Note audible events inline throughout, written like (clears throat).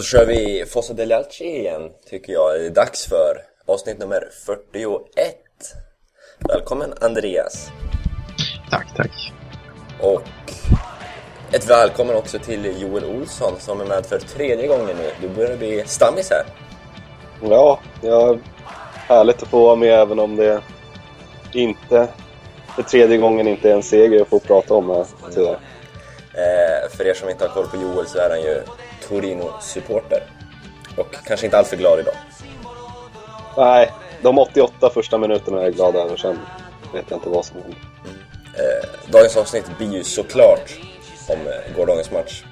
Då kör vi Fossa del Alci igen, tycker jag. Det är dags för avsnitt nummer 41. Välkommen Andreas. Tack, tack. Och ett välkommen också till Joel Olsson som är med för tredje gången nu. Du börjar bli stammis här. Ja, ja, härligt att få vara med även om det inte för tredje gången inte är en seger att få prata om här tyvärr. Eh, för er som inte har koll på Joel så är han ju Torino-supporter. Och kanske inte alltför glad idag. Nej, de 88 första minuterna är jag glad över, sen vet jag inte vad som händer. Eh, dagens avsnitt blir ju såklart om eh, gårdagens match.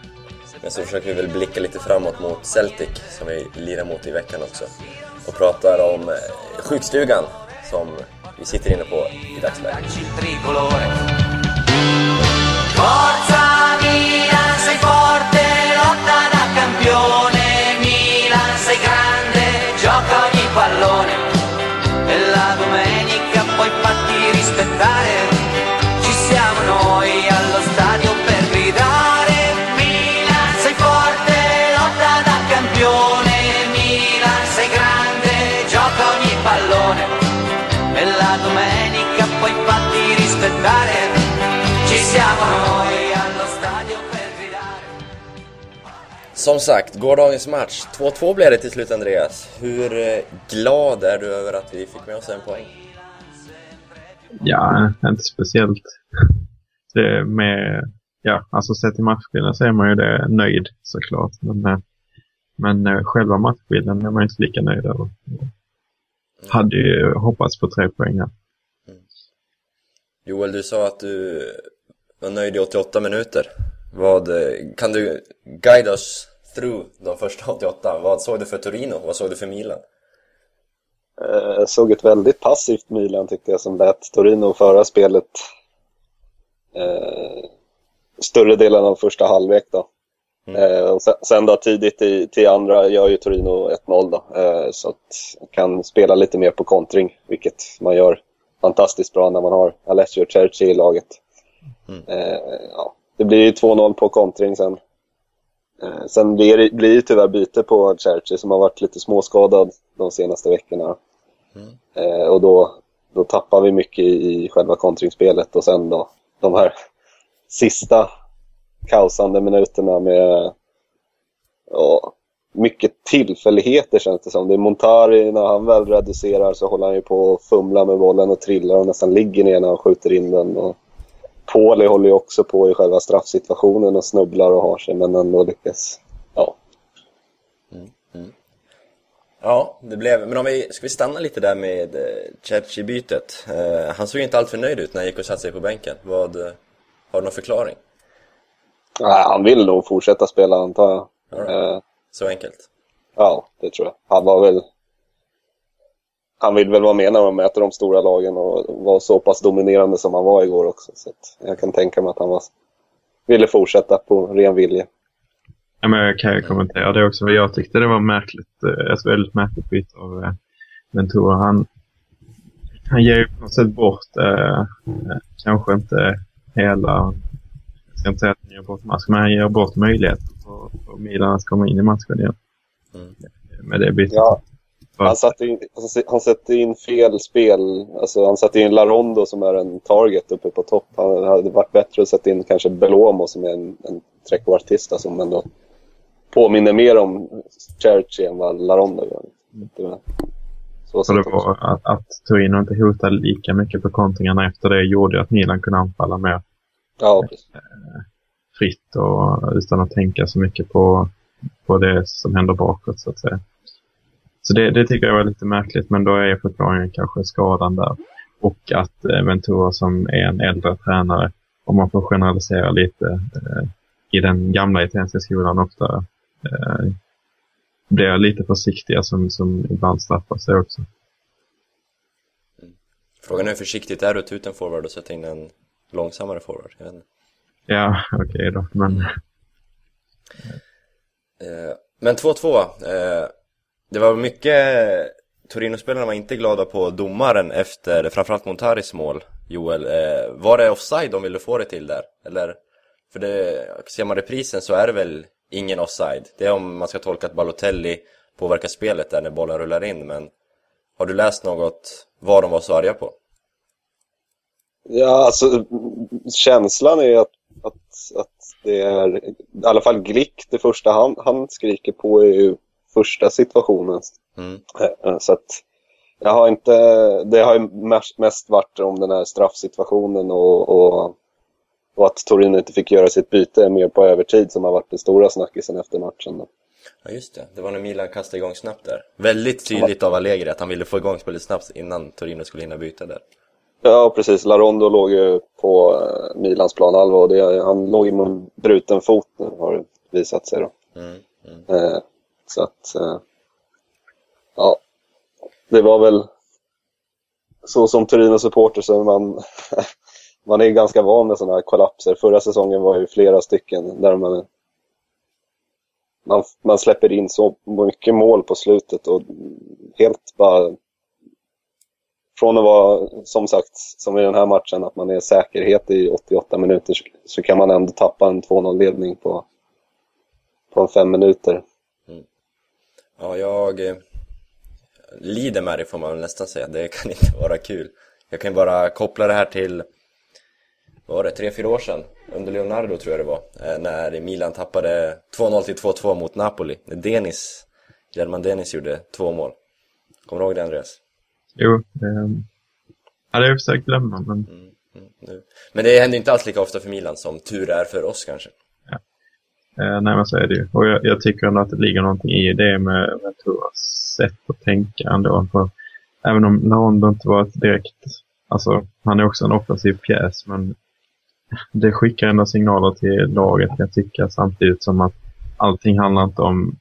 Men så försöker vi väl blicka lite framåt mot Celtic som vi lirar mot i veckan också. Och pratar om eh, sjukstugan som vi sitter inne på i dagsläget. Domenica puoi farti rispettare. Ci siamo noi allo stadio per gridare. Som sagt, gårdagens match. 2-2 blev det till slut Andreas. Hur eh, glad är du över att vi fick med oss en poäng? Ja, inte speciellt. Det med, ja, alltså sett till matchbilden så är man ju det nöjd såklart. Men, eh, men eh, själva matchbilden är man inte lika nöjd över. Hade ju hoppats på tre poäng här. Joel, du sa att du var nöjd i 88 minuter. Vad, eh, kan du guida oss through de första 88? Vad såg du för Torino? Vad såg du för Milan? Eh, Jag såg ett väldigt passivt Milan tyckte jag som lät Torino föra spelet eh, större delen av första halvlek då. Eh, och sen, sen då tidigt i, till andra gör ju Torino 1-0 då. Eh, så att man kan spela lite mer på kontring, vilket man gör fantastiskt bra när man har Alessio Cerci i laget. Eh, ja, det blir ju 2-0 på kontring sen. Eh, sen blir det blir det tyvärr byte på Cerci som har varit lite småskadad de senaste veckorna. Eh, och då, då tappar vi mycket i, i själva kontringsspelet och sen då de här sista kaosande minuterna med ja, mycket tillfälligheter känns det som. Det är Montari, när han väl reducerar så håller han ju på att fumla med bollen och trillar och nästan ligger ner när han skjuter in den. Och Pauli håller ju också på i själva straffsituationen och snubblar och har sig men ändå lyckas. Ja, mm, mm. Ja, det blev... Men om vi... Ska vi stanna lite där med eh, Cerci-bytet? Eh, han såg ju inte alltför nöjd ut när han gick och satte sig på bänken. Vad... Eh, har du någon förklaring? Nej, han vill nog fortsätta spela antar jag. Eh, Så enkelt. Ja, det tror jag. Han var väl... Han vill väl vara med när man möter de stora lagen och var så pass dominerande som han var igår också. Så att jag kan tänka mig att han var, ville fortsätta på ren vilja. Ja, men jag kan ju kommentera det också. Jag tyckte det var märkligt, eh, ett väldigt märkligt byte av eh, Ventura. Han, han ger ju på något sätt bort, eh, kanske inte hela, jag ska inte säga att han ger bort matchen, men han ger bort möjligheten för, för Milan att komma in i matchen igen. Mm. Med det bytet. Ja, han satte in, han satte in fel spel. Alltså, han satte in Larondo som är en target uppe på topp. Han hade varit bättre att sätta in kanske Belomo som är en, en trekvartista som ändå påminner mer om Cerci än vad Larondo gör. Var- Så Så det var att, att Torino inte hotade lika mycket på kontringarna efter det gjorde ju att Milan kunde anfalla mer Ja, precis fritt och utan att tänka så mycket på, på det som händer bakåt så att säga. Så det, det tycker jag var lite märkligt men då är förklaringen kanske skadan där. Och att eh, Ventura som är en äldre tränare, om man får generalisera lite, eh, i den gamla italienska skolan ofta eh, blir lite försiktiga som, som ibland straffar sig också. Frågan är hur försiktigt är du att ta ut en forward och sätta in en långsammare forward? Jag vet inte. Ja, okej då. Men Eh, Men 2-2. Eh, det var mycket... Torino-spelarna var inte glada på domaren efter framförallt Montaris mål, Joel. Eh, var det offside de ville få det till där? Eller? För det, ser man reprisen så är det väl ingen offside. Det är om man ska tolka att Balotelli påverkar spelet där när bollen rullar in, men har du läst något vad de var så arga på? Ja, alltså känslan är att, att, att det är i alla fall Glick, det första han, han skriker på är ju första situationen. Mm. Eh, Så att jag har inte, det har ju mest, mest varit om den här straffsituationen och, och, och att Torino inte fick göra sitt byte mer på övertid som har varit den stora snackisen efter matchen. Då. Ja just det, det var när Milan kastade igång snabbt där. Väldigt tydligt av Allegri att han ville få igång spelet snabbt innan Torino skulle hinna byta där. Ja, precis. Larondo låg ju på eh, Milans planhalva och det, han låg ju med en bruten fot nu, har det visat sig. Då. Mm, mm. Eh, så att, eh, ja, det var väl så som Torino-supporter så man, (laughs) man är ganska van med sådana här kollapser. Förra säsongen var ju flera stycken där man, man, man släpper in så mycket mål på slutet och helt bara från att vara, som sagt, som i den här matchen, att man är säkerhet i 88 minuter så, så kan man ändå tappa en 2-0-ledning på, på fem minuter. Mm. Ja, jag eh, lider med det får man väl nästan säga. Det kan (laughs) inte vara kul. Jag kan bara koppla det här till, vad var det, tre, fyra år sedan? Under Leonardo tror jag det var. Eh, när Milan tappade 2-0 till 2-2 mot Napoli. När Denis, German Denis gjorde två mål. Kommer du ihåg det Andreas? Jo, eh, ja, det har jag försökt glömma, men Mm, mm. Men det händer inte alls lika ofta för Milan som tur är för oss kanske. Eh, nej, men så är det ju. Och jag, jag tycker ändå att det ligger någonting i det med Venturas sätt att tänka ändå. För även om Narondo inte var direkt... Alltså, han är också en offensiv pjäs, men det skickar ändå signaler till laget, jag tycka, samtidigt som att allting handlar inte om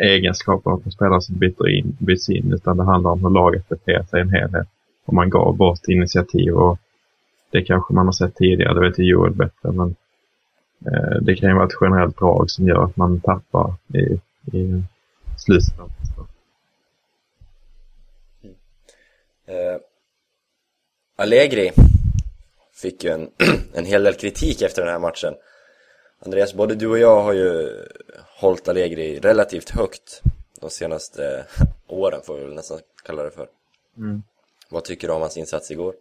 egenskaper på spelare som byter in, byts in, utan det handlar om hur laget beter sig i en helhet. Och man gav bort initiativ och det kanske man har sett tidigare, det vet ju Joel bättre, men Eh, Det kan ju vara ett generellt drag som gör att man tappar i, i slutet. Mm. Eh, Allegri fick ju en, (clears throat) en hel del kritik efter den här matchen. Andreas, både du och jag har ju hållit Allegri relativt högt de senaste (laughs) åren, får vi väl nästan kalla det för. Mm. Vad tycker du om hans insats igår?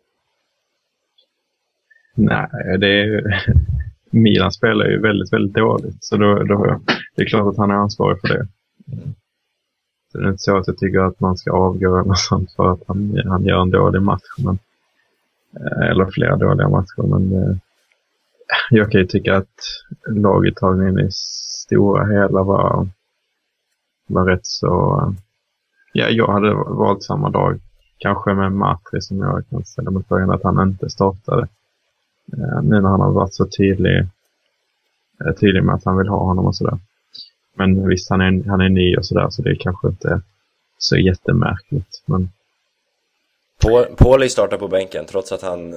Nej, det är. (laughs) Milan spelar ju väldigt, väldigt dåligt. Så då, då, det är klart att han är ansvarig för det. Så det är inte så att jag tycker att man ska avgå eller sånt för att han, han gör en dålig match. Men, eh, eller flera dåliga matcher. Men eh, jag kan ju tycka att laguttagningen i stora hela var, var rätt så... Ja, jag hade valt samma dag. Kanske med Matri som jag kan ställa mig frågan att han inte startade. Eh, nu när han har varit så tydlig, eh, tydlig med att han vill ha honom och sådär. Men visst, han är, han är ny och sådär så det är kanske inte så jättemärkligt. Men Paul- Pauli startar på bänken trots att han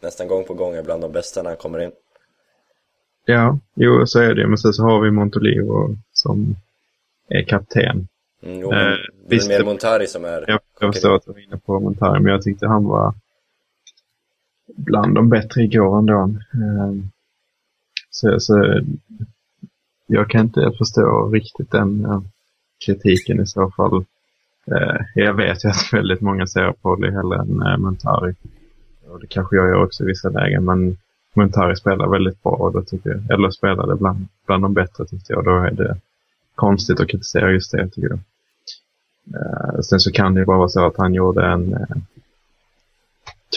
nästan gång på gång är bland de bästa när han kommer in ja, jo så är det. Men sen så har vi Montolivo som är kapten. Mm, jo, Eh, det är mer Montari som är... Jag, jag förstår att du var inne på Montari, men jag tyckte han var bland de bättre igår ändå. Eh, Så, så jag kan inte förstå riktigt den eh, kritiken i så fall. Eh, Jag vet ju att väldigt många ser Polly hellre än eh, Montari. Och det kanske jag gör också i vissa lägen, men Montari spelar väldigt bra och då tycker jag, eller spelade bland, bland de bättre tyckte jag. Då är det konstigt att kritisera just det tycker jag. Eh, sen så kan det ju bara vara så att han gjorde en eh,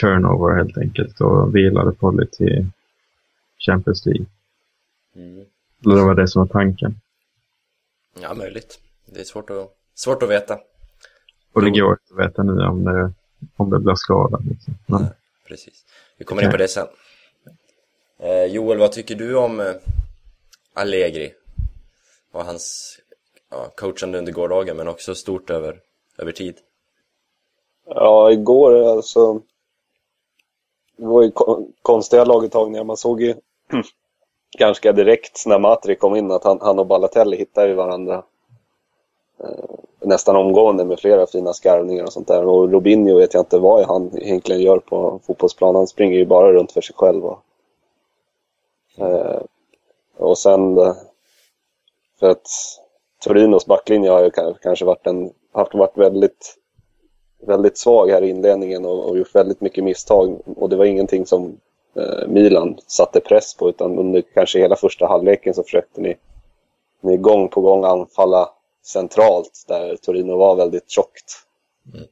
turnover helt enkelt och vilade Polly till Champions League. Mm. Eller det var det som var tanken. Ja, möjligt. Det är svårt att, svårt att veta. Och det går inte att veta nu om det, om det blir skadad. Liksom. Men, Nej, precis. Vi kommer in på det sen. Eh, Joel, vad tycker du om eh, Allegri? Och hans ja, coachande under gårdagen, men också stort över, över tid. Ja, igår alltså. Det var ju konstiga laguttagningar. Man såg ju (clears throat) ganska direkt när Matri kom in att han, han och Balotelli hittade varandra eh, nästan omgående med flera fina skarvningar och sånt där. Och Robinho vet jag inte vad han egentligen gör på fotbollsplanen. Han springer ju bara runt för sig själv. Och, och sen eh, För att Torinos backlinje har ju kanske varit, en, haft varit väldigt, väldigt svag här i inledningen och, och gjort väldigt mycket misstag. Och det var ingenting som eh, Milan satte press på utan under kanske hela första halvleken så försökte ni, ni gång på gång anfalla centralt där Torino var väldigt tjockt. Mm.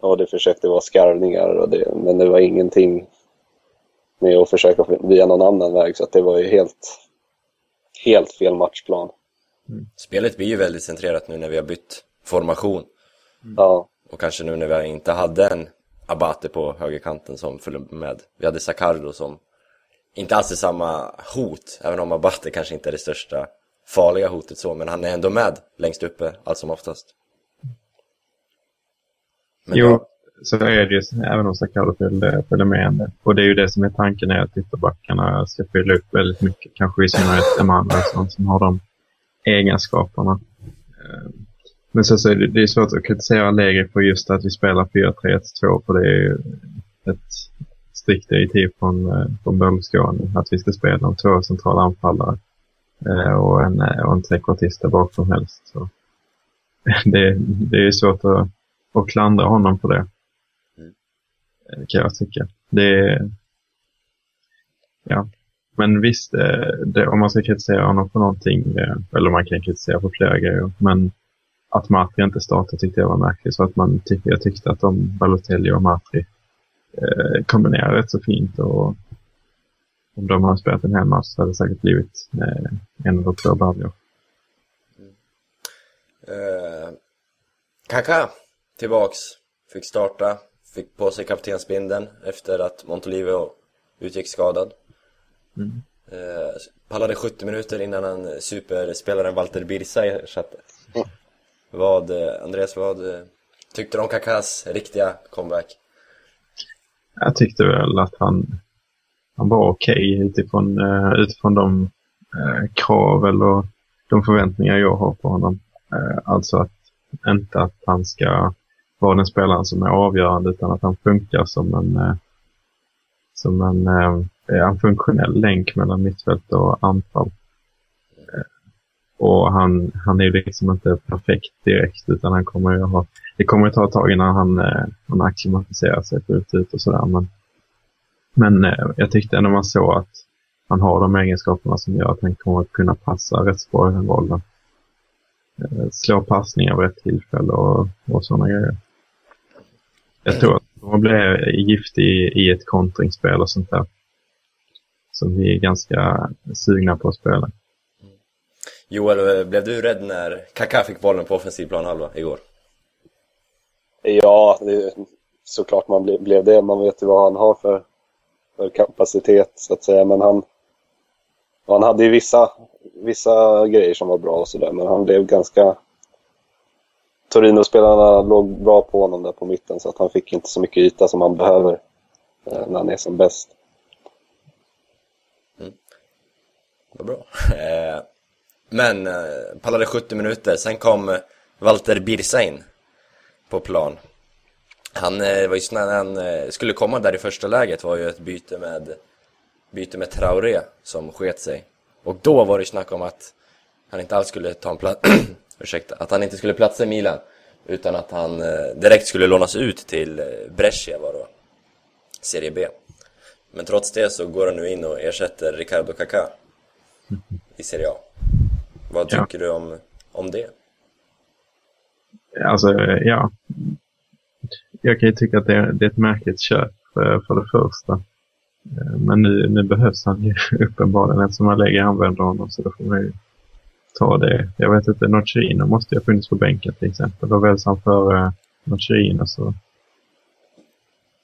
Och det försökte vara skarvningar och det, men det var ingenting med att försöka via någon annan väg så att det var ju helt, helt fel matchplan. Mm. Spelet blir ju väldigt centrerat nu när vi har bytt formation. Mm. Ja. Och kanske nu när vi inte hade en Abate på högerkanten som följde med. Vi hade Sacardo som inte alls är samma hot, även om Abate kanske inte är det största farliga hotet så, men han är ändå med längst uppe allt som oftast. Men jo, då så är det ju, även om Sacardo följer med henne. Och det är ju det som är tanken är att ytterbackarna ska fylla upp väldigt mycket, kanske i synnerhet Emanuelsson som har de egenskaperna. Eh, men så, så är det, det är svårt att kritisera Allegri på just att vi spelar 4-3-1-2 för det är ju ett strikt direktiv från, eh, från Berlusconi att vi ska spela om två centrala anfallare eh, och en, och en trekvartist där bakom helst. Så (laughs) det, det är svårt att, att klandra honom på det. Eh, kan jag tycka. Det ja, men visst, eh, det, om man ska kritisera honom för någonting, eh, eller man kan kritisera för flera grejer, men att Matri inte startade tyckte jag var märkligt. Så att man tyckte, jag tyckte att de Balotelli och Matri eh, kombinerade rätt så fint. Och om de hade spelat en hel match så hade det säkert blivit eh, en eller två baljor. Mm. Eh, Kaka tillbaks, fick starta, fick på sig kaptensbindeln efter att Montolivo utgick skadad. Mm. Uh, pallade 70 minuter innan han superspelaren Walter Birsa ersatte. Mm. Vad, eh, Andreas, vad eh, tyckte du om Kakas riktiga comeback? Jag tyckte väl att han, han var okej okay utifrån, uh, utifrån de krav eller de förväntningar jag har på honom. Alltså att inte att han ska vara den spelaren som är avgörande utan att han funkar som en, eh, som en, eh, en funktionell länk mellan mittfält och anfall. Eh, och han, han är liksom inte perfekt direkt utan han kommer ju ha, det kommer ju ta ett tag innan han, han acklimatiserar sig fullt ut och sådär. Men, men jag tyckte ändå man såg att han har de egenskaperna som gör att han kommer att kunna passa rätt bra i den rollen. Slå passningar vid rätt tillfälle och, och sådana grejer. Jag tror att han blir giftig i ett kontringsspel och sånt där. Som vi är ganska sugna på att spela. Joel, blev du rädd när Kaká fick bollen på offensiv planhalva igår? Ja, det, såklart man ble, blev det. Man vet ju vad han har för, för kapacitet, så att säga. Men han, han hade ju vissa, vissa grejer som var bra och sådär, men han blev ganska... Torino-spelarna låg bra på honom där på mitten, så att han fick inte så mycket yta som han behöver eh, när han är som bäst. Mm. Vad bra. (laughs) Eh, men eh, pallade 70 minuter, sen kom Walter Birsa in på plan. Han eh, var ju när han skulle komma där i första läget var ju ett byte med byte med Traoré som sket sig. Och då var det snack om att han inte alls skulle ta en plats, (clears throat) ursäkta, att han inte skulle platsa i Milan utan att han eh, direkt skulle lånas ut till eh, Brescia var då, Serie B. Men trots det så går han nu in och ersätter Ricardo Kaká i Serie A. Vad tycker ja. du om, om det? Alltså, ja. Jag kan ju tycka att det är, det är ett märkligt köp för, för det första. Men nu, nu behövs han ju (laughs) uppenbarligen eftersom Allegri använder honom så då får man ju ta det. Jag vet inte, Nocerino måste ju ha funnits på bänken till exempel. Då väljs han före Nocerino så,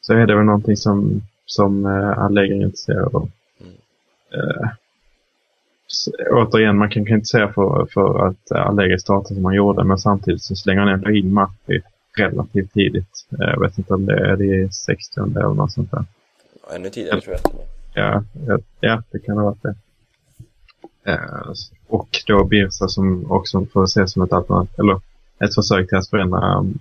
så är det väl någonting som, som uh, Allegri är intresserad av. Mm. Uh, återigen, man kan, kan inte säga för, för att Allegri startade som han gjorde, men samtidigt så slänger han ändå in Maffi relativt tidigt. Jag vet inte om det är det 60 eller något sånt där. Ännu tidigare tror jag. Ja, ja, ja, det kan ha varit det. Eh, och då Birsa som också får ses som ett alternativ, eller ett försök till att förändra mm,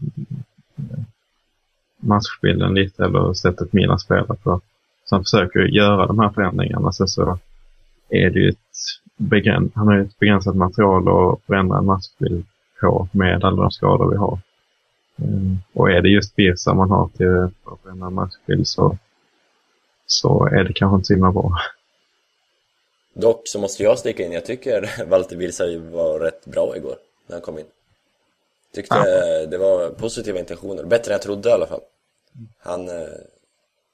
matchbilden lite eller sättet Milan spelar på. Så han försöker göra de här förändringarna. Sen så är det ju ett begräns han har ju ett begränsat material att förändra en matchbild på med alla de skador vi har. Mm. Och är det just Birsa man har till att förändra en matchbild så, så är det kanske inte så himla bra. Dock så måste jag sticka in, jag tycker (laughs) Walter Birsa var rätt bra igår när han kom in. Tyckte ja. det var positiva intentioner, bättre än jag trodde i alla fall. Han, eh,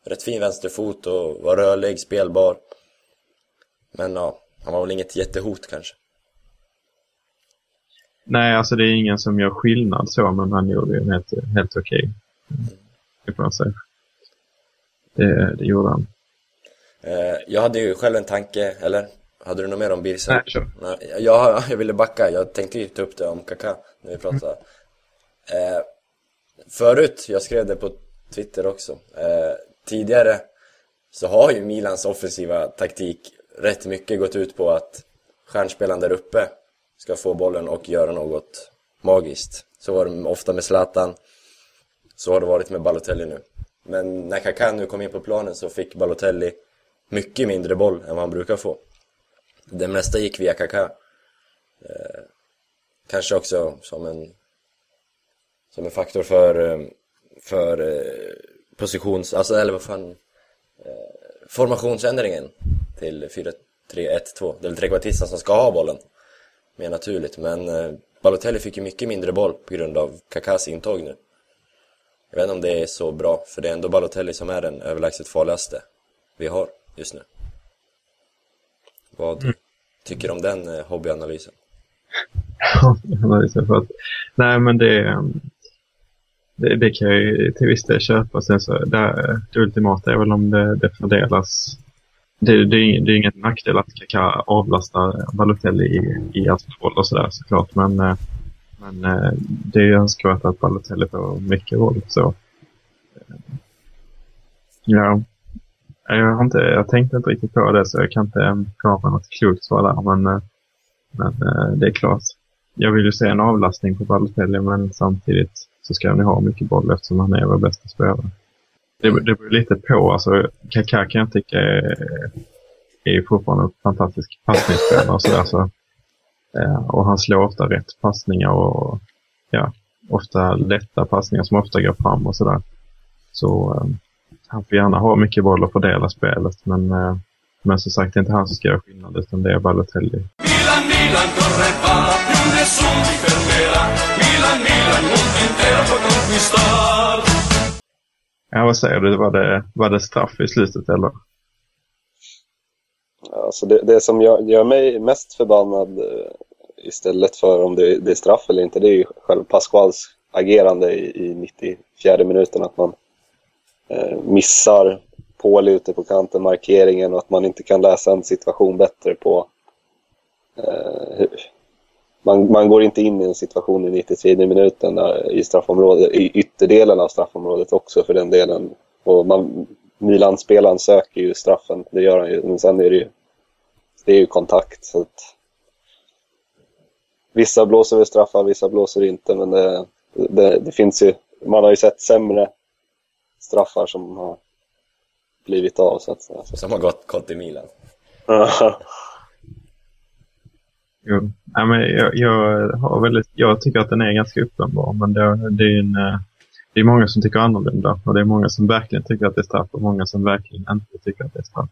rätt fin vänsterfot och var rörlig, spelbar. Men ja, han var väl inget jättehot kanske. Nej, alltså det är ingen som gör skillnad så, men han gjorde ju helt, helt okej. Okay. Det får man säga. Det, det gjorde han. Eh, jag hade ju själv en tanke, eller? Hade du något mer om Birsa? Nej, kör. Jag, (laughs) jag ville backa, jag tänkte ju ta upp det om Kaka när vi pratade. Mm. Eh, förut, jag skrev det på Twitter också. Eh, tidigare så har ju Milans offensiva taktik rätt mycket gått ut på att stjärnspelaren där uppe ska få bollen och göra något magiskt. Så var det ofta med Zlatan, så har det varit med Balotelli nu. Men när Kaká nu kom in på planen så fick Balotelli mycket mindre boll än vad han brukar få. Det mesta gick via Kaká. Eh, kanske också som en, som en faktor för, eh, för eh, positions... Alltså, eller vad fan... Eh, formationsändringen till 4-3-1-2. Det är trekvartisten som ska ha bollen. Mer naturligt. Men eh, Balotelli fick ju mycket mindre boll på grund av Kakas intåg nu. Jag vet inte om det är så bra, för det är ändå Balotelli som är den överlägset farligaste vi har just nu. Vad mm. tycker du om den eh, hobbyanalysen? Hobbyanalysen för att, nej men det, ehm, det, det kan jag ju till viss del köpa. Sen så, det, det ultimata är väl om det, det fördelas det, det, är, det är ingen nackdel att Kaka avlastar Balotelli i, i boll och sådär såklart. Men, eh, men eh, det är ju önskvärt att Balotelli får mycket roll. Så. Ehm, ja, jag, har inte, jag tänkte inte riktigt på det så jag kan inte komma på något klokt svar där. Men, eh, men eh, det är klart. Jag vill ju se en avlastning på Balotelli men samtidigt så ska han ju ha mycket boll eftersom han är vår bästa spelare. Det, det beror lite på. Alltså, Kaká kan jag tycka är, är fortfarande en fantastisk passningsspelare. Och, så, eh, och han slår ofta rätt passningar och ja, ofta lätta passningar som ofta går fram och sådär. Så eh, han får gärna ha mycket boll och fördela spelet. Men, eh, men som sagt, det är inte han som ska göra skillnad utan det är Balotelli. Milan, Milan, corre più nessuno ti fermerà. Milan, Milan, mondo intero può conquistar. Ja, vad säger du? Var det, var det straff i slutet eller? Alltså det, det som gör, gör mig mest förbannad eh, istället för om det, det, är straff eller inte, det är ju själv Pasquals agerande i, i 94 minuten. Att man Eh, missar Paul ute på kanten, markeringen och att man inte kan läsa en situation bättre på eh, man, man går inte in i en situation i 93 minuten i straffområdet, i ytterdelen av straffområdet också för den delen. Och man, Milan-spelaren söker ju straffen, det gör han ju, men sen är det ju, det är ju kontakt. Så att, vissa blåser väl straffar, vissa blåser inte, men det, det, det, finns ju, man har ju sett sämre straffar som har blivit av. Så att, alltså. Som har gått, gått i Milan. (laughs) Jo. Ja, men jag, jag, har väldigt, jag tycker att den är ganska uppenbar, men det, det är en, eh, det är många som tycker annorlunda och det är många som verkligen tycker att det är straff och många som verkligen inte tycker att det är straff.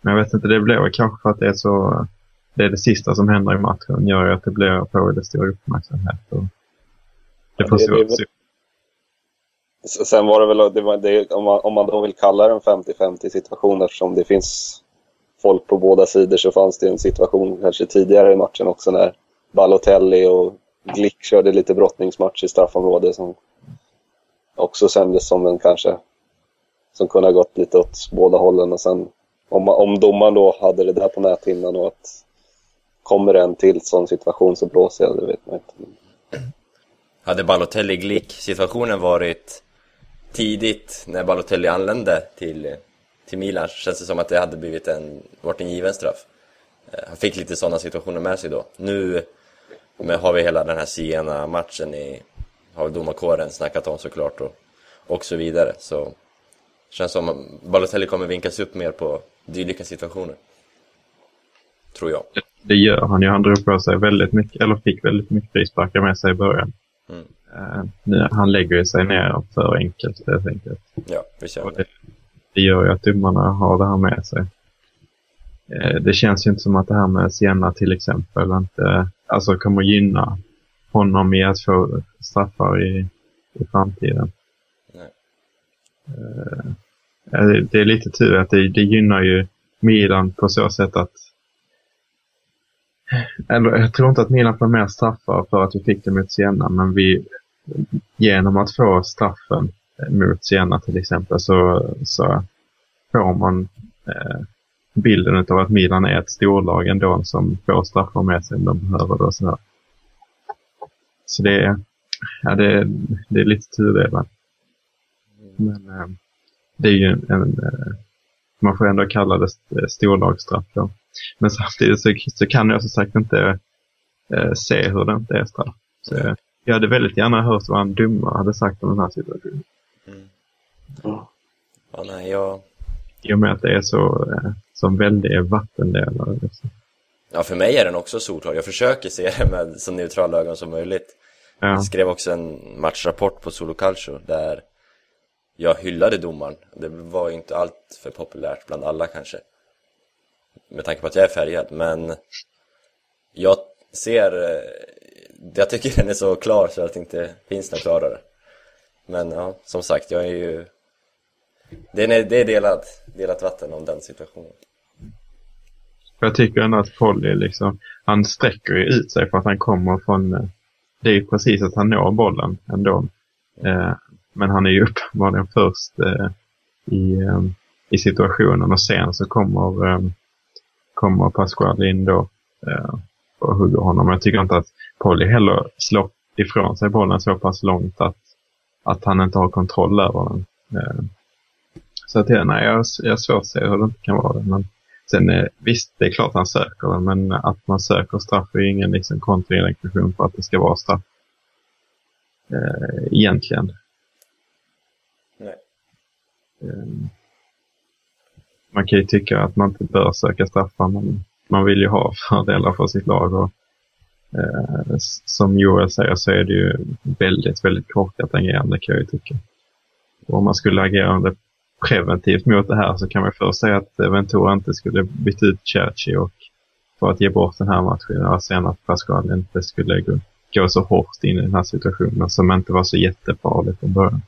Men jag vet inte, det blir kanske för att det är så, det är det sista som händer i matchen gör att det blir på väldigt stor uppmärksamhet. Och det får ja, det, det, Sen var det väl, det var, det, om, man, om man då vill kalla det en 50-50 situation eftersom det finns folk på båda sidor så fanns det en situation kanske tidigare i matchen också när Balotelli och Glick körde lite brottningsmatch i straffområdet som också kändes som en kanske som kunde ha gått lite åt båda hållen och sen om, om domaren då hade det där på näthinnan och att kommer det en till sån situation så blåser jag, det vet man inte. Hade Balotelli Glick situationen varit tidigt när Balotelli anlände till till Milan känns det som att det hade blivit en, varit en given straff. Eh, han fick lite sådana situationer med sig då. Nu men har vi hela den här Siena-matchen i, har domarkåren snackat om såklart och, och så vidare. Så det känns som att Balotelli kommer vinkas upp mer på dylika situationer. Tror jag. det gör han ju. Han drog på sig väldigt mycket, eller fick väldigt mycket frisparkar med sig i början. Mm. Eh, nu, han lägger ju sig ner för enkelt helt enkelt. Ja, Och han det, det. gör ju att domarna har det här med sig. Eh, det känns ju inte som att det här med Sienna till exempel inte, alltså kommer gynna honom i att få straffar i, i framtiden. Nej. Eh, det- det är lite tur att det, det gynnar ju Milan på så sätt att eller, jag tror inte att Milan får mer straffar för att vi fick det mot Siena, men vi genom att få straffen mot Siena till exempel så, så får man eh, bilden av att Milan är ett storlag ändå som får straffar med sig om de behöver det och sådär. Så det är, ja, det, det är lite tudelat. Men eh, det är ju en, en eh, man får ändå kalla det storlagsstraff då. Men samtidigt så, så kan jag som sagt inte eh, se hur det inte är straff. Så, eh, jag hade väldigt gärna hört vad en domare hade sagt om den här situationen. Mm. Ja. Ja, nej, jag... I och med att det är så eh, som väldigt vattendelare. Liksom. Ja, för mig är den också solklar. Jag försöker se det med så neutrala ögon som möjligt. Ja, Jag skrev också en matchrapport på Solo Calcio där jag hyllade domaren. Det var ju inte allt för populärt bland alla kanske. Med tanke på att jag är färgad, men jag ser... Jag tycker den är så klar så att det inte finns något klarare. Men ja, som sagt, jag är ju... Det är, det är delat, delat vatten om den situationen. jag tycker ändå att Polly liksom, han sträcker ju ut sig för att han kommer från, eh, det är ju precis att han når bollen ändå. Eh, men han är ju (laughs) uppenbarligen först eh, i, eh, i situationen och sen så kommer, eh, kommer Pasquale in då eh, och hugger honom. Jag tycker inte att Polly heller slår ifrån sig bollen så pass långt att, att han inte har kontroll över den. Eh, så att nej, jag, jag har svårt att se hur det inte kan vara det. Men sen eh, visst, det är klart han söker den, men att man söker straff är ju ingen liksom, kontraindikation för att det ska vara straff. Eh, egentligen. Nej. Eh, man kan ju tycka att man inte bör söka straffar, men man vill ju ha (laughs) fördelar för sitt lag. Och, eh, som Joel säger så är det ju väldigt, väldigt korkat agerande kan jag ju tycka. Och om man skulle agera preventivt mot det här så kan man först säga att Ventura inte skulle byta ut Cerci och för att ge bort den här matchen och sen att Pascal inte skulle gå, gå så hårt in i den här situationen som inte var så jättefarlig från början.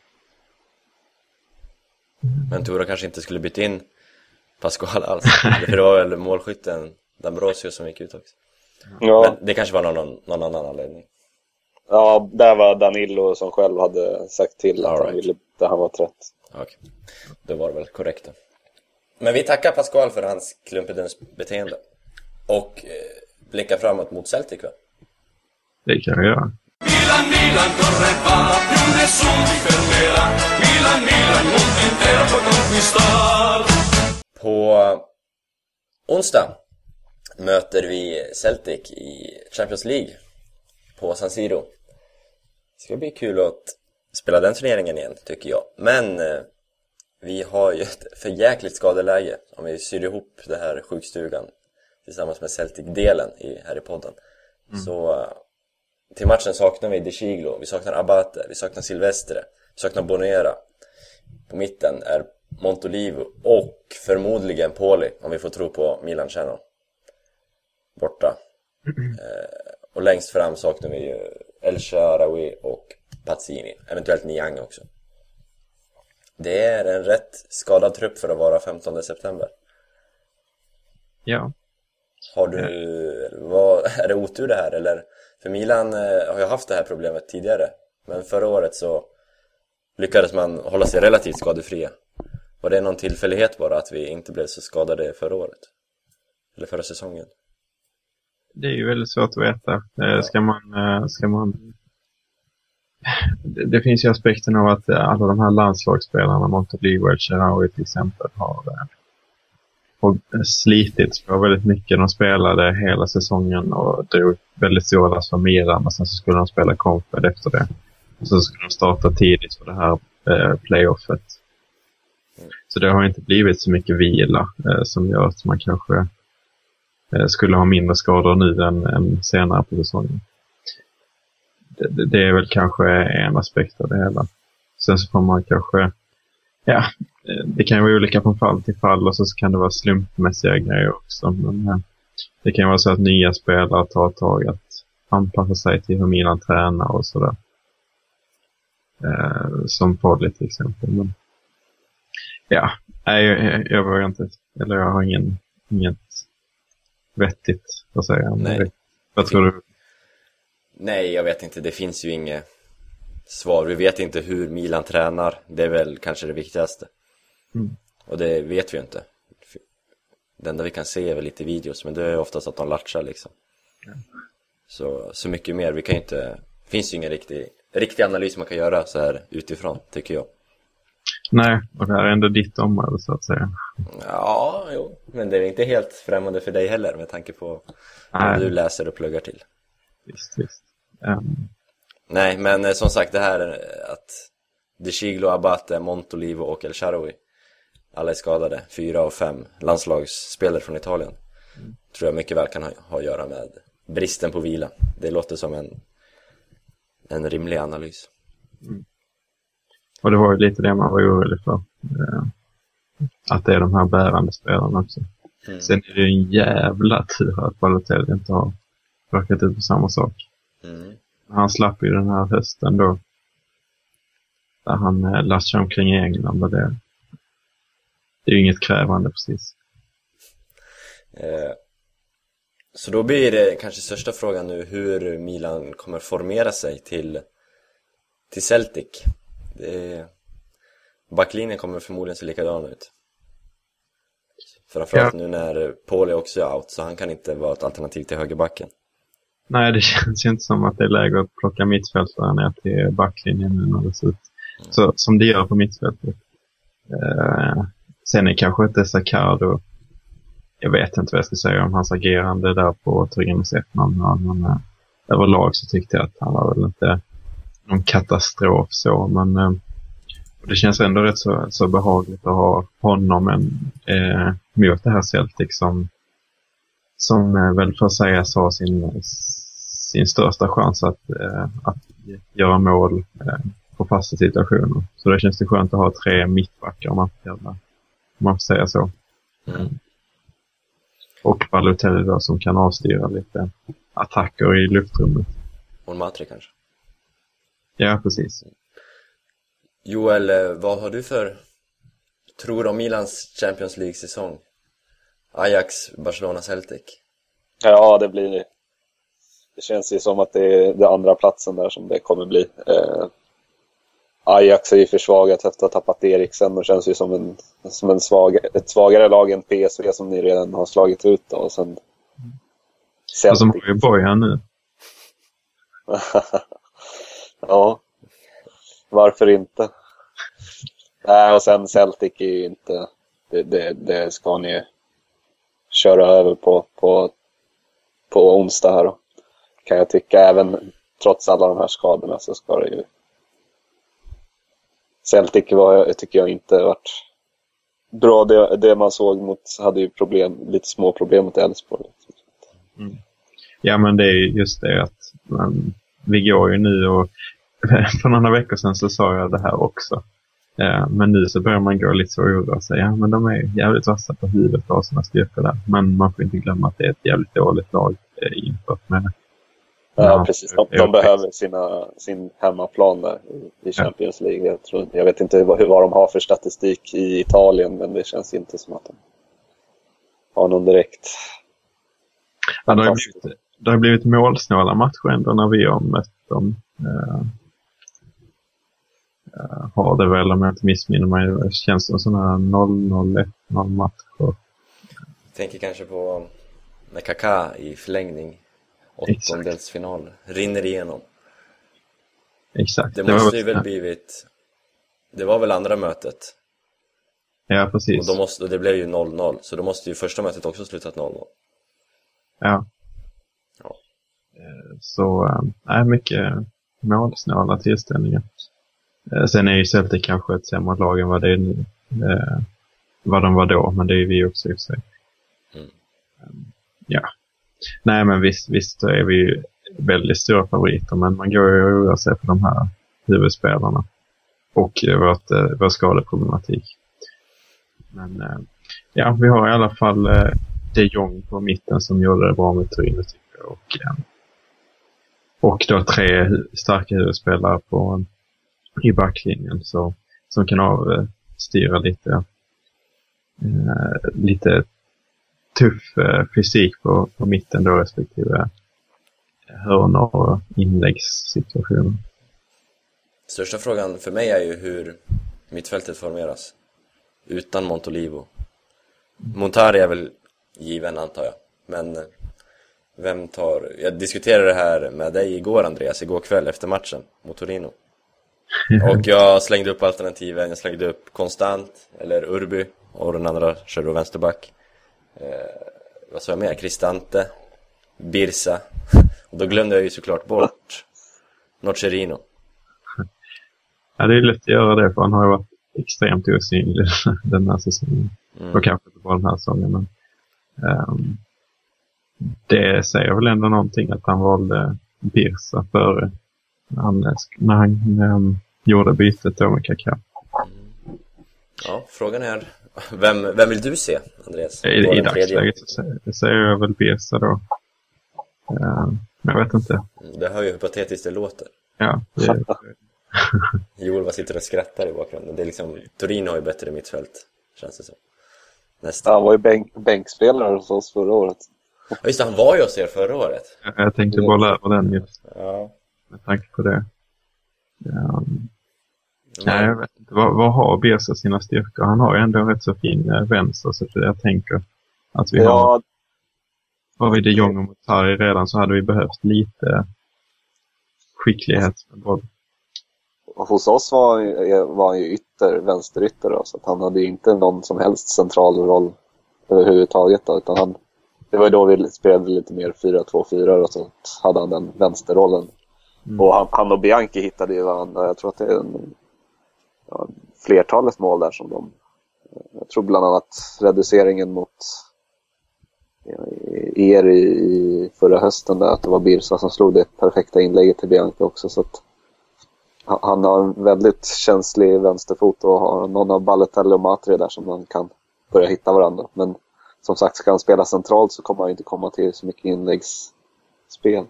Mm. Ventura kanske inte skulle byta in Pascal alls. För det var väl målskytten D'Ambrosio som gick ut också. Ja, Men det kanske var någon, någon annan anledning. ja, där var Danilo som själv hade sagt till att All han right. ville byta, han var trött. Okej, då var det väl korrekt då. Men vi tackar Pascual för hans klumpedens beteende. Och eh, blickar framåt mot Celtic va? Det kan jag göra. Milan, Milan, corre va, più nessuno ti fermerà. Milan, Milan, mondo intero puoi conquistar. På onsdag möter vi Celtic i Champions League på San Siro. Det ska bli kul att spela den turneringen igen, tycker jag. Men eh, vi har ju ett förjäkligt skadeläge om vi syr ihop det här sjukstugan tillsammans med Celtic-delen här i podden. Så eh, till matchen saknar vi De Chiglo, vi saknar Abate, vi saknar Silvestre, vi saknar Bonera. På mitten är Montolivo och förmodligen Poli, om vi får tro på Milan Channel. Borta. Eh, och längst fram saknar vi ju El Sharawi och Pazzini, eventuellt Niang också. Det är en rätt skadad trupp för att vara 15 september. Ja. Har du, vad, (laughs) är det otur det här eller? För Milan eh, har ju haft det här problemet tidigare. Men förra året så lyckades man hålla sig relativt skadefria. Var det någon tillfällighet bara att vi inte blev så skadade förra året? Eller förra säsongen? Det är ju väldigt svårt att veta. Eh, ska man, eh, ska man... Det, finns ju aspekten av att eh, alla de här landslagsspelarna, Montolivo och Cherawi till exempel, har, har slitits på väldigt mycket. De spelade hela säsongen och drog väldigt stora lass för Milan och sen så skulle de spela Confed efter det. Och så skulle de starta tidigt för det här eh, playoffet. Så det har inte blivit så mycket vila eh, som gör att man kanske eh, Eh, skulle ha mindre skador nu än, än senare på säsongen. Det, det, är väl kanske en aspekt av det hela. Sen så får man kanske, ja, eh, det kan ju vara olika från fall till fall och så kan det vara slumpmässiga grejer också. Men eh, det kan vara så att nya spelare tar ett tag att anpassa sig till hur Milan tränar och sådär. Eh, som Podley till exempel. Men, ja, nej, jag, jag, jag vågar inte, eller jag har ingen, ingen vettigt att säga. Nej. Vad tror du? Nej, jag vet inte. Det finns ju inget svar. Vi vet inte hur Milan tränar. Det är väl kanske det viktigaste. Mm. Och det vet vi ju inte. Det enda vi kan se är väl lite videos, men det är oftast att de latchar liksom. Så, så mycket mer. Vi kan ju inte... Det finns ju ingen riktig, riktig analys man kan göra så här utifrån, tycker jag. Nej, och det här är ändå ditt område så att säga. Ja, jo. Men det är inte helt främmande för dig heller med tanke på vad Nej. du läser och pluggar till. Visst, visst. Ehm, Nej, men eh, som sagt det här eh, att De Chiglo, Abate, Montolivo och El Shaarawy alla är skadade, fyra av fem landslagsspelare från Italien tror jag mycket väl kan ha, ha att göra med bristen på vila. Det låter som en, en rimlig analys. Och det var ju lite det man var orolig för. Eh, att det är de här bärande spelarna också. Mm. Sen är det ju en jävla tur att Balotelli inte har råkat ut för samma sak. Mm. Han slapp ju den här hösten då. Där han eh, lassade omkring i England och det, det är ju inget krävande precis. Eh, så då blir det kanske största frågan nu hur Milan kommer formera sig till, till Celtic. Det är, backlinjen kommer förmodligen se likadan ut. Framförallt nu när Paul är också out, så han kan inte vara ett alternativ till högerbacken. Nej, det (laughs) känns ju inte som att det är läge att plocka mittfältare ner till backlinjen nu när det ser ut så, som det gör på mittfältet. Eh, sen är kanske inte Sacardo, jag vet inte vad jag ska säga om hans agerande där på Turgenes Ettman, men eh, överlag så tyckte jag att han var väl inte någon katastrof så, men eh, det känns ändå rätt så, så behagligt att ha honom en, eh, mot det här Celtic som som eh, väl får sägas ha sin, sin största chans att, eh, att göra mål eh, på fasta situationer. Så då känns det skönt att ha tre mittbackar om man får, om man får säga så. Mm. Och Balotelli då som kan avstyra lite attacker i luftrummet. Och Matri kanske. Ja, precis. Joel, eh, vad har du för tror om Milans Champions League-säsong? Ajax, Barcelona, Celtic. Ja, det blir det. Det känns ju som att det är den andra platsen där som det kommer bli. Eh, Ajax är ju försvagat efter att ha tappat Eriksen och känns ju som, en, som en svag, ett svagare lag än PSV som ni redan har slagit ut. Då, och sen Och som Celtic. har ju Bojan nu. (laughs) ja, varför inte? Nej, och sen Celtic är ju inte... Det, det, det ska ni köra över på, på, på onsdag här då. Kan jag tycka. Även trots alla de här skadorna så ska det ju... Celtic var, tycker jag inte varit bra. Det, det man såg mot hade ju problem, lite små problem mot Elfsborg. Mm. Ja, men det är just det att man, vi går ju nu och (laughs) för några veckor sedan så sa jag det här också. Eh, men nu så börjar man gå lite så och oroa sig. Ja, men de är jävligt vassa på huvudet och har sina styrkor där. Men man får inte glömma att det är ett jävligt dåligt lag eh, jämfört med Ja, precis. De, de behöver sina, sin hemmaplan där i- Champions League. Jag, tror, jag vet inte vad, vad de har för statistik i Italien, men det känns inte som att de har någon direkt... Ja, det, har blivit, det har blivit målsnåla matcher ändå när vi har mött dem. Eh, eh, har det väl om jag inte missminner mig. Det känns som sådana här 0-0, 1-0 matcher. Tänker kanske på när Kaká i förlängning, åttondelsfinal, rinner igenom. Exakt. Det måste ju väl- blivit... Det var väl andra mötet? Ja, Och precis. då måste, och det blev ju 0-0, så då måste ju första mötet också slutat 0-0. Ja. Ja. Eh, Så, äh, är mycket målsnåla tillställningar. Eh, Sen är ju Celtic kanske ett sämre lag än vad det är nu. Eh, vad de var då, men det är vi också i och för sig. Mm. Eh, ja. Nej, men visst, visst är vi ju väldigt stora favoriter, men man går ju och oroar sig för de här huvudspelarna och eh, vårt, eh, vår skadeproblematik. Men eh, ja, vi har i alla fall eh, de Jong på mitten som gjorde det bra med Torino tycker jag. Och, eh, och då tre starka huvudspelare på, i backlinjen så, som kan avstyra lite, eh, lite tuff eh, fysik på, på mitten då respektive hörnor och inläggssituationer. Största frågan för mig är ju hur mittfältet formeras utan Montolivo. Montari är väl given antar jag, men eh, vem tar... Jag diskuterade det här med dig igår Andreas, igår kväll efter matchen mot Torino. Och jag slängde upp alternativen, jag slängde upp Konstant, eller Urby, och den andra körde då vänsterback. Eh, vad sa jag mer? Cristante, Birsa, och då glömde jag ju såklart bort Nocerino. Ja, det är lätt att göra det för han har ju varit extremt osynlig (laughs) den här säsongen. Mm. Och kanske inte bara den här säsongen. Men, ehm, det säger väl ändå någonting att han valde Birsa före han, när han ehm, gjorde bytet då med Kaká. Ja, frågan är, vem, vem vill du se, Andreas? I, i dagsläget så säger, säger jag väl Birsa då. Ehm, men jag vet inte. Mm, Det hör ju hur patetiskt det låter. Ja, det, (laughs) Joel bara sitter och skrattar i bakgrunden. Det är liksom, Torino har ju bättre mittfält, känns det som. Nästan. Han var ju bänk, bänkspelare hos oss förra året. Ja, just det, han var ju hos er förra året. jag, tänkte bolla över den just Ja. med tanke på det. Nej, jag vet inte. Vad, vad har Birsa sina styrkor? Han har ju ändå en rätt så fin eh, vänster, så det jag tänker att vi Ja, har vi de Jong och Motari redan så hade vi behövt lite skicklighet med boll. hos oss var, var han ju ytter, vänsterytter då, så att han hade inte någon som helst central roll överhuvudtaget. Då, utan han, det var ju då vi spelade lite mer 4-2-4 och så hade han den vänsterrollen. Och han, han och Bianchi hittade ju varandra. Jag tror att det är en, ja, flertalet mål där som de... Eh, jag tror bland annat reduceringen mot eh, er i, i förra hösten där, att det var Birsa som slog det perfekta inlägget till Bianca också. Så att han- har en väldigt känslig vänsterfot och har någon av Balotelli och Matri där som man kan börja hitta varandra. Men som sagt, ska han spela centralt så kommer han inte komma till så mycket inläggsspel.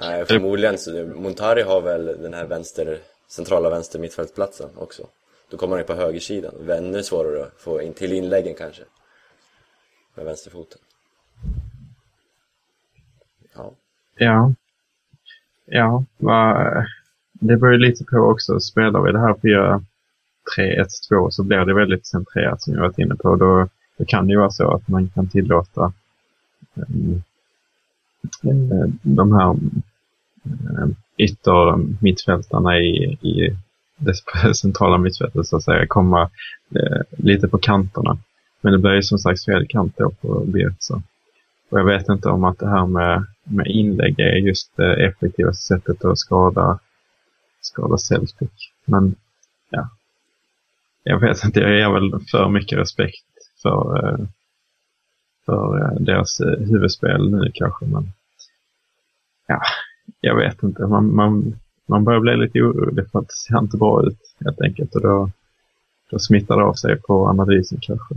Nej, förmodligen så. Montari har väl den här vänster, centrala vänster mittfältsplatsen också. Då kommer han ju på högersidan. Det är ännu svårare att få in till inläggen kanske. Med vänsterfoten. Ja. Ja. Ja, va, det beror ju lite på också. Spelar vi det här 4-3-1-2 så blir det väldigt centrerat som jag varit inne på. Då, då kan det ju vara så att man kan tillåta um, de här eh, yttermittfältarna mittfältarna i, i det (laughs) centrala mittfältet så att säga komma eh, lite på kanterna. Men det blir ju som sagt fel kant då på Bielsa. Och jag vet inte om att det här med, med inlägg är just det effektivaste sättet att skada, skada Celtic. Men ja, jag vet inte, jag ger väl för mycket respekt för, eh, för eh, deras eh, huvudspel nu kanske. Men ja, jag vet inte. Man, man, man börjar bli lite orolig för att det ser inte bra ut helt enkelt. Och då, då smittar det av sig på analysen kanske.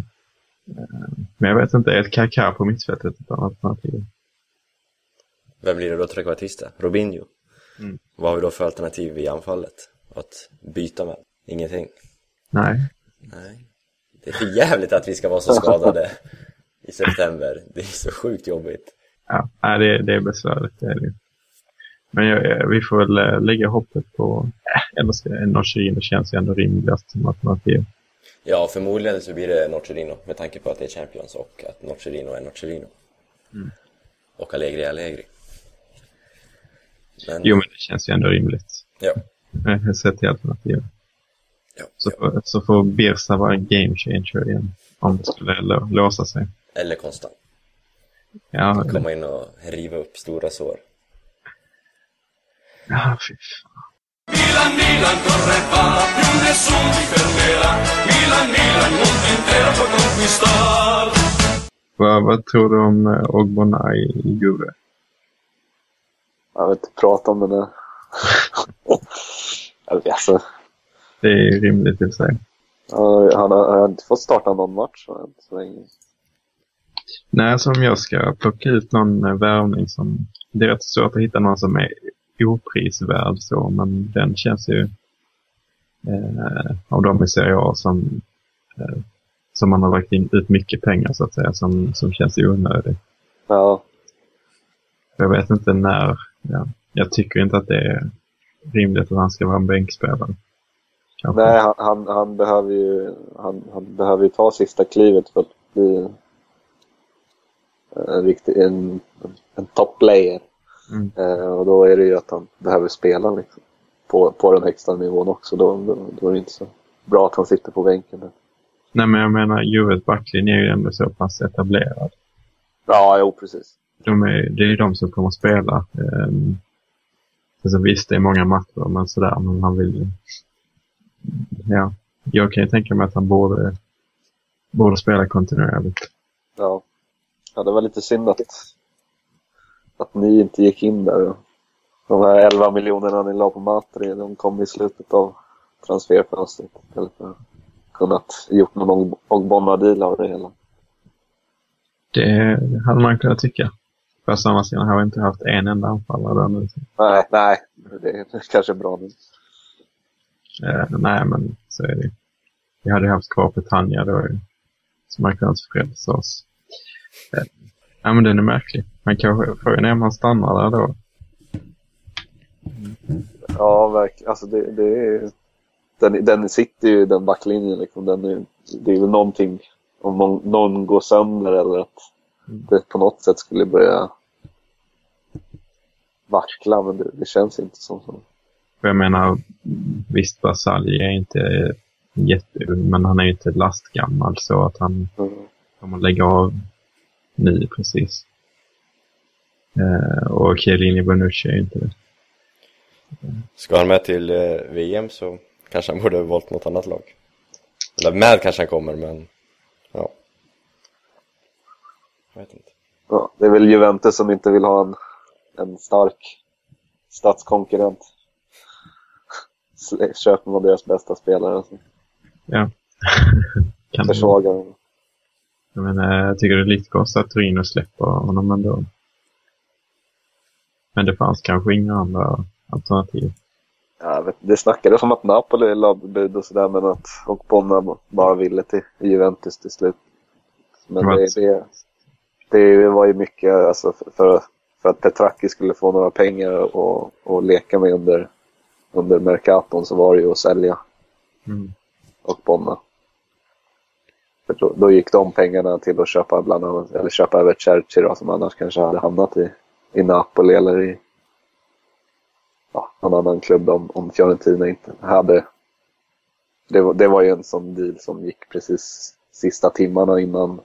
Eh, Men jag vet inte, är ett Kaká på mittfältet ett alternativ? Vem blir det då trekvartista? Robinho? Mm. Vad har vi då för alternativ i anfallet? Att byta med? Ingenting. Nej. Nej. Det är för jävligt att vi ska vara så skadade i september. Det är så sjukt jobbigt. Ja, det, det är besvärligt. Det är det. Men jag, jag- vi får väl eh, lägga hoppet på, äh, ska Nocherino känns ju ändå rimligast som alternativ. Ja, förmodligen så blir det Nocerino med tanke på att det är Champions och att Nocerino är Nocerino. Och Allegri är Allegri. Men, Jo, men det känns ju ändå rimligt. ja. Eh, Sett till alternativ. Ja, Så, ja. får- så får Birsa vara game changer igen. Om det skulle lå- låsa sig. Eller konstant. Ja, Komma in och riva upp stora sår. Ja fy fan. Milan, Milan corre va, più nessuno ti fermerà. Milan, Milan, il mondo intero può conquistar. Vad, vad tror du om eh, Ogbonna i Juve? Jag vill inte prata om det nu. (laughs) alltså, Det är rimligt i sig. han, han har, han har inte fått starta någon match va, än så länge. Nej, som jag ska plocka ut någon eh, värvning som... Det är rätt svårt att hitta någon som är oprisvärd så, men den känns ju eh, av de i Serie A som, eh, som man har lagt in ut mycket pengar så att säga, som, som känns onödig. Ja, Jag vet inte när, ja, jag tycker inte att det är rimligt att han ska vara en bänkspelare. Kanske. nej, han, han, han behöver ju han, han behöver ju ta sista klivet för att bli en riktig en, en top player. Mm. Eh, och då är det ju att han behöver spela liksom, på, på den högsta nivån också. Då, då, då är det inte så bra att han sitter på bänken. Nej, men jag menar, Juves backlinje är ju ändå så pass etablerad. Ja, jo precis. De är, det är ju de som kommer att spela. Um, alltså visst, det är många matcher, men sådär, men han vill. Ja, jag kan ju tänka mig att han borde, borde spela kontinuerligt. Ja. ja, det var lite synd att, att ni inte gick in där. De här 11 miljonerna ni la på Matri, de kom i slutet av transferfönstret. Istället för att kunnat gjort någon Ogbonna-deal av det hela. Det hade man kunnat tycka. Fast å andra sidan har vi inte haft en enda anfallare där nu. Nej, nej, det är kanske bra nu. Eh, nej, men så är det Vi hade haft kvar Petagna då. Som hade kunnat frälsa oss. Eh, ja, men den är märklig. Men kanske, frågan är om han stannar där då. Ja, verkligen. Alltså det, det är... Den, den sitter ju i den backlinjen liksom. Den är, det är väl någonting om någon, någon går sönder eller att det på något sätt skulle börja vackla. Men det, det känns inte som så. Jag menar, visst Basalj är inte jätteung, men han är ju inte lastgammal så att han Mm. kommer lägga av nu precis. Eh, och Chiellini Bonucci är inte det. Ska han med till eh, VM så kanske han borde ha valt något annat lag. Eller med kanske han kommer, men ja. Jag vet inte. Ja, det är väl Juventus som inte vill ha en, en stark statskonkurrent. (laughs) Köper man deras bästa spelare så Ja. (laughs) kan försvagar de. Jag, menar, jag tycker det är lite konstigt att Torino släpper honom ändå. Men det fanns kanske inga andra alternativ. Ja, jag vet, det snackades om att Napoli la bud och sådär men att Okponna bara ville till Juventus till slut. Men det, det, det var ju mycket alltså, för- för, att Petracchi skulle få några pengar och, och leka med under, under Mercaton så var det ju att sälja Mm. Okponna. För då, då gick de pengarna till att köpa bland annat, eller köpa över Cerci då, som annars kanske hade hamnat i, i Napoli eller i ja, någon annan klubb om, om Fiorentina inte hade. Det var, det var ju en sån deal som gick precis sista timmarna innan,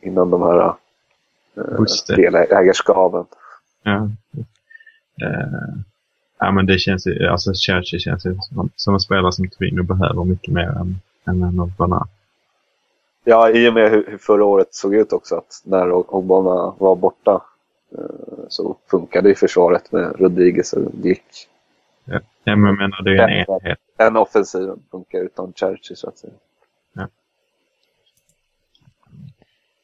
innan de här eh, delägarskapen. Ja. Eh, ja, men det känns ju, alltså Churchill känns ju som, som en spelare som Torino behöver mycket mer än, än en Ogbonna. Ja, i och med hur, hur förra året såg ut också att när Ogbonna var borta eh, så funkade ju försvaret med Rodriguez och Glick. Ja, men jag menar, det är en Ja. enhet. En offensiven funkar utan Cerci så att säga. Ja.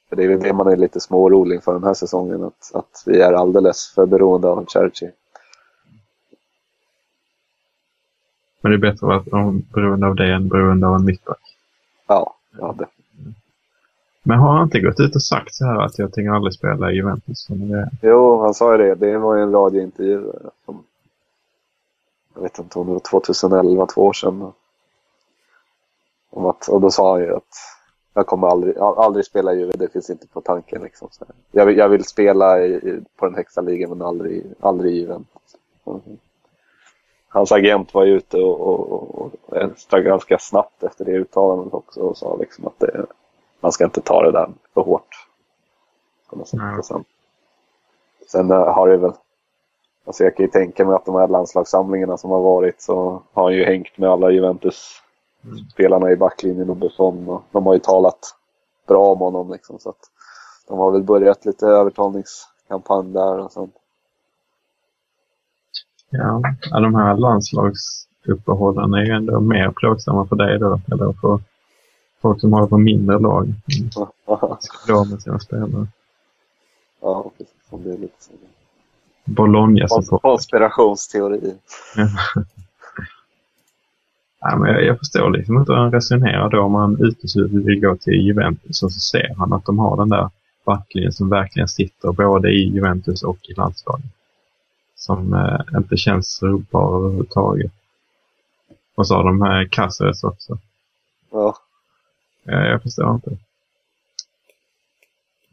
För det är väl det man är lite småorolig inför den här säsongen, att, att vi är alldeles för beroende av Cerci. Men det är bättre att vara beroende av det än beroende av en mittback. Ja, ja det. Men har han inte gått ut och sagt så här att jag tänker aldrig spela i Juventus? Som det? Jo, han sa ju det. Det var ju en radiointervju som, jag vet inte om det var 2011, två år sedan. Om att, och då sa han ju att jag kommer aldrig, aldrig spela i Juve, det finns inte på tanken. Liksom, så här. jag, vill, jag vill spela i, i, på den högsta ligan men aldrig, aldrig i Juventus. Mm. Hans agent var ju ute och, och, och, och ganska snabbt efter det uttalandet också och sa liksom att det, man ska inte ta det där för hårt. Sen, sen har det väl, alltså jag kan ju tänka mig att de här landslagssamlingarna som har varit så har han ju hängt med alla Juventus-spelarna i backlinjen och Buffon och de har ju talat bra om honom. Liksom, så att de har väl börjat lite övertalningskampanj där och. Ja, ja de här landslagsuppehållen är ju ändå mer plågsamma för dig då, eller för folk som håller på mindre lag. (laughs) Ska bli med sina spelare. Ja, precis. Det är lite så. Bologna som Konspirationsteori. Ja, men jag, jag förstår liksom inte hur han resonerar då om han uteslutet vill gå till Juventus och så ser han att de har den där backlinjen som verkligen sitter både i Juventus och i landslaget. Som eh, inte känns rubbar överhuvudtaget. Och så har de här Caceres också. Ja, Ja, jag förstår inte.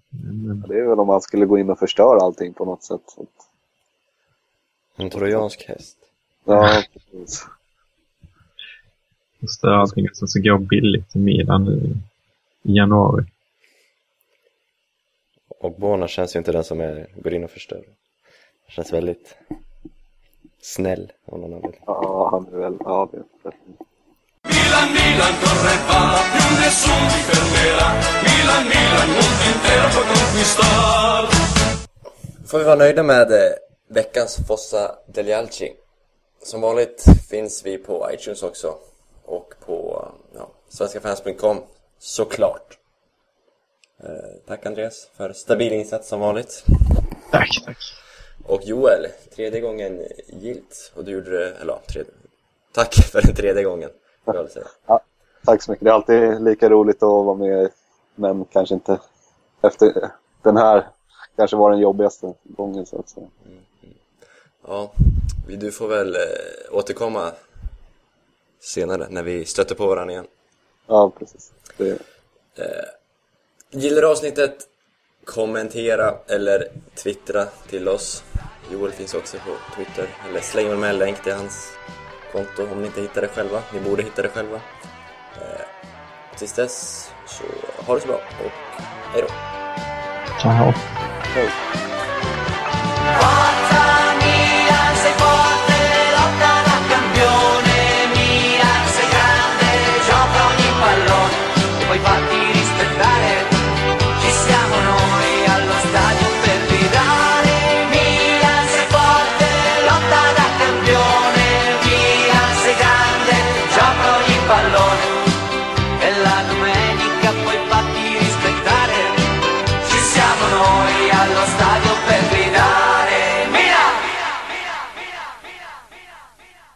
Men, det är väl om man skulle gå in och förstöra allting på något sätt. En trojansk häst. Ja, (laughs) precis. förstör allting och sen så går billigt till Milan nu i januari. Och Bona känns ju inte den som är, går in och förstör. Känns väldigt snäll av någon anledning. Ja, han är väl... Ja, det är. Milan, Milan, corre va, più nessun ti fermerà. Milan, Milan, mondo intero può conquistar. Får vi vara nöjda med eh, veckans Fossa Delialci. Som vanligt finns vi på iTunes också. Och på ja, svenskafans.com såklart. Eh, tack Andreas för stabil insats som vanligt. Tack, tack. Och Joel, tredje gången gilt. Och du gjorde det, eller ja, tredje. Tack för den tredje gången. Ja, tack så mycket. Det är alltid lika roligt att vara med, men kanske inte efter den här kanske var den jobbigaste gången så att säga. Ja, vi- du får väl eh, återkomma senare när vi stöter på varandra igen. Ja, precis. Det, Gillar du avsnittet? Kommentera eller twittra till oss. Joel finns också på Twitter. Eller släng med en länk till hans konto om ni inte hittar det själva. Ni borde hitta det själva. Eh, tills dess, så ha det så bra och hej då! Ciao! Hej.